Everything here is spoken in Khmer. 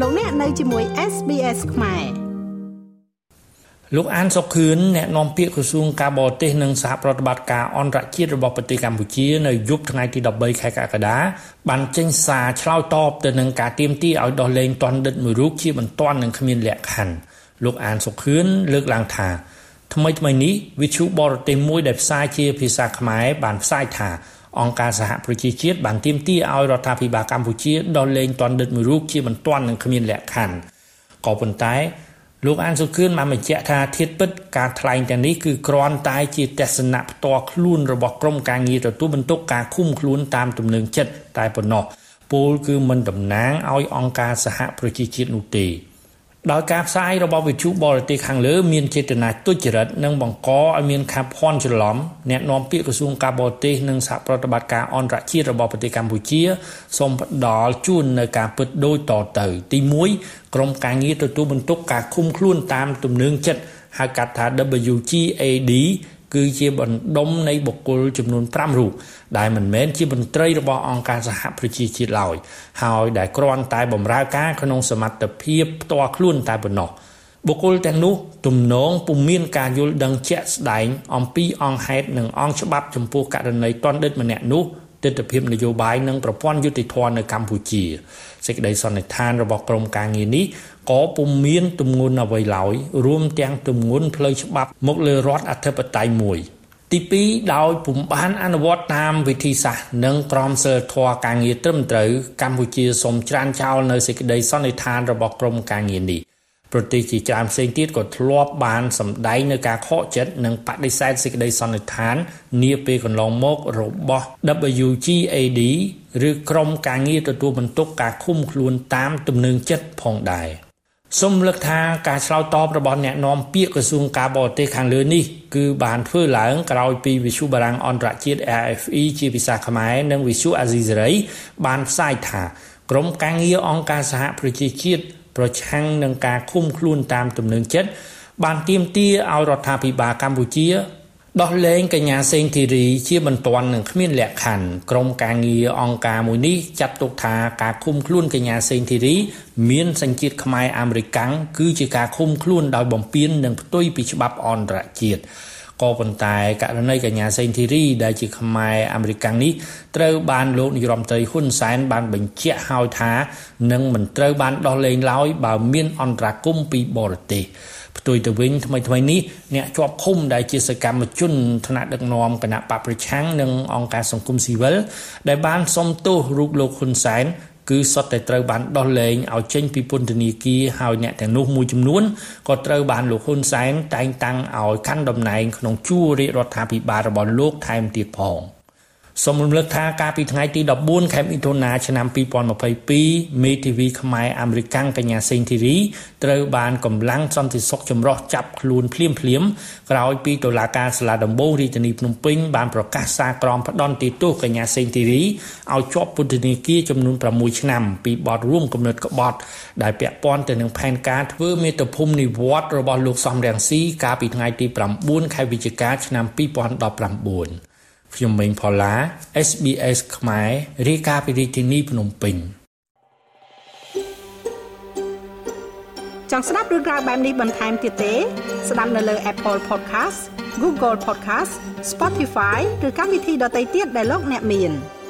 លោកអ្នកនៅជាមួយ SBS ខ្មែរលោកអានសុខឿនអ្នកនាំពាក្យក្រសួងការបរទេសនិងសហប្រតិបត្តិការអន្តរជាតិរបស់ប្រទេសកម្ពុជានៅយប់ថ្ងៃទី13ខែកក្កដាបានចេញសារឆ្លើយតបទៅនឹងការទាមទារឲ្យដោះលែងទណ្ឌិតមួយរូបជាបន្ទាន់និងគ្មានលក្ខខណ្ឌលោកអានសុខឿនលើកឡើងថាថ្មីថ្មីនេះវិទ្យុបរទេសមួយដែលផ្សាយជាភាសាខ្មែរបានផ្សាយថា អង្គការសហប្រជាជាតិបានទាមទារឲ្យរដ្ឋាភិបាលកម្ពុជាដោះលែងទណ្ឌិតមួយរូបជាបន្ទាន់និងគ្មានលក្ខខណ្ឌក៏ប៉ុន្តែលោកអានសុខឿនបានបញ្ជាក់ថាធៀបពិតការថ្លែងទាំងនេះគឺគ្រាន់តែជាទស្សនៈផ្ទាល់ខ្លួនរបស់ក្រុមការងារទទួលបន្ទុកការឃុំខ្លួនតាមទំនឹងចិត្តតែប៉ុណ្ណោះពលគឺមិនតំណាងឲ្យអង្គការសហប្រជាជាតិនោះទេ ដោយការផ្សាយរបស់វិទ្យុបរទេសខាងលើមានចេតនាទុច្ចរិតនិងបង្កឲ្យមានការភ័ន្តច្រឡំអ្នកនាំពាក្យក្រសួងការបរទេសនិងសហប្រតិបត្តិការអន្តរជាតិរបស់ប្រទេសកម្ពុជាសូមផ្ដល់ជូននៅការពិតដូចតទៅ ទី1ក្រុមការងារទទួលបន្ទុកការឃុំខ្លួនតាមទំនឹងចិត្តហៅកាត់ថា WGAD គឺជាបណ្ដុំនៃបុគ្គលចំនួន5រូបដែលមិនមែនជាមន្ត្រីរបស់អង្គការសហប្រជាជាតិឡើយហើយដែលគ្រាន់តែបម្រើការក្នុងសមត្ថភាពផ្ទាល់ខ្លួនតែប៉ុណ្ណោះបុគ្គលទាំងនោះទំនងពុំមានការយល់ដឹងជាក់ស្ដែងអំពីអង្គហេតុនិងអង្គច្បាប់ចំពោះករណីតនដិតម្នាក់នោះ ទស្សនវិជ្ជានយោបាយនិងប្រព័ន្ធយុតិធម៌នៅកម្ពុជាសេចក្តីសន្និដ្ឋានរបស់ក្រមការងារនេះក៏ពុំមានទម្ងន់អ្វីឡើយរួមទាំងទម្ងន់ផ្លូវច្បាប់មកលើរដ្ឋអធិបតេយ្យមួយទី2ដោយពុំបានអនុវត្តតាមវិធីសាស្ត្រនិងក្រមសីលធម៌ការងារត្រឹមត្រូវកម្ពុជាសូមច្រានចោលនៅសេចក្តីសន្និដ្ឋានរបស់ក្រមការងារនេះ ប្រទេសជាច្រើនផ្សេងទៀតក៏ធ្លាប់បានសម្ដែងនៅការខកចិត្តនិងបដិសេធសេចក្តីសន្និដ្ឋាននាពេលកន្លងមករបស់ WGAD ឬក្រុមការងារទទួលបន្ទុកការឃុំខ្លួនតាមទំនឹងចិត្តផងដែរសូមលើកថាការឆ្លើយតបរបស់អ្នកនាំពាក្យក្រសួងការបរទេសខាងលើនេះគឺបានធ្វើឡើងក្រោយពីវិទ្យុបារាំងអន្តរជាតិ RFE ជាភាសាខ្មែរនិងវិទ្យុអាស៊ីសេរីបានផ្សាយថាក្រុមការងារអង្គការសហប្រជាជាតិ ប្រឆាំងនឹងការឃុំខ្លួនតាមទំនឹងចិត្តបានទាមទារឲ្យរដ្ឋាភិបាលកម្ពុជាដោះលែងកញ្ញាសេងធីរីជាបន្ទាន់នឹងគ្មានលក្ខខណ្ឌក្រុមការងារអង្គការមួយនេះចាត់ទុកថាការឃុំខ្លួនកញ្ញាសេងធីរីមានសញ្ជាតិខ្មែរអាមេរិកាំងគឺជាការឃុំខ្លួនដោយបំពាននិងផ្ទុយពីច្បាប់អន្តរជាតិ ក៏ប៉ុន្តែករណីកញ្ញាសេងធីរីដែលជាខ្មែរអាមេរិកាំងនេះត្រូវបានលោកនាយរដ្ឋមន្ត្រីហ៊ុនសែនបានបញ្ជាក់ហើយថានឹងមិនត្រូវបានដោះលែងឡើយបើមានអន្តរាគមន៍ពីបរទេសផ្ទុយទៅវិញថ្មីថ្មីនេះអ្នកជាប់ឃុំដែលជាសកម្មជនថ្នាក់ដឹកនាំគណៈបកប្រឆាំងនិងអង្គការសង្គមស៊ីវិលដែលបានសុំទោសរូបលោកហ៊ុនសែន គឺសុទ្ធតែត្រូវបានដោះលែងឲ្យចេញពីពន្ធនាគារហើយអ្នកទាំងនោះមួយចំនួនក៏ត្រូវបានលោកហ៊ុនសែនតែងតាំងឲ្យកាន់តំណែងក្នុងជួររាជរដ្ឋាភិបាលរបស់លោកថែមទៀតផង។ សូមរំលឹកថាកាលពីថ្ងៃទី14ខែមិថុនាឆ្នាំ2022មេធាវីខ្មែរអាមេរិកាំងកញ្ញាសេងធីរីត្រូវបានកម្លាំងសន្តិសុខចម្រុះចាប់ខ្លួនភ្លាមភ្លាមក្រោយពីតុលាការសាលាដំបងរាជធានីភ្នំពេញបានប្រកាសសារក្រមផ្ដន្ទាទោសកញ្ញាសេងធីរីឲ្យជាប់ពន្ធនាគារចំនួន6ឆ្នាំពីបទរួមគំនិតក្បត់ដែលពាក់ព័ន្ធទៅនឹងផែនការធ្វើមេត្តាភូមិនិវត្តរបស់លោកសំរងស៊ីកាលពីថ្ងៃទី9ខែវិច្ឆិកាឆ្នាំ2019 ខ្ញុំម៉េងផល្លា SBS ខ្មែររាយការណ៍ពីរាជធានីភ្នំពេញចង់ស្ដាប់រឿងរ៉ាវបែបនេះបន្ថែមទៀតទេ ស្ដាប់នៅលើ Apple Podcast Google Podcast Spotify ឬកម្មវិធីដទៃទៀតដែលលោកអ្នកមាន។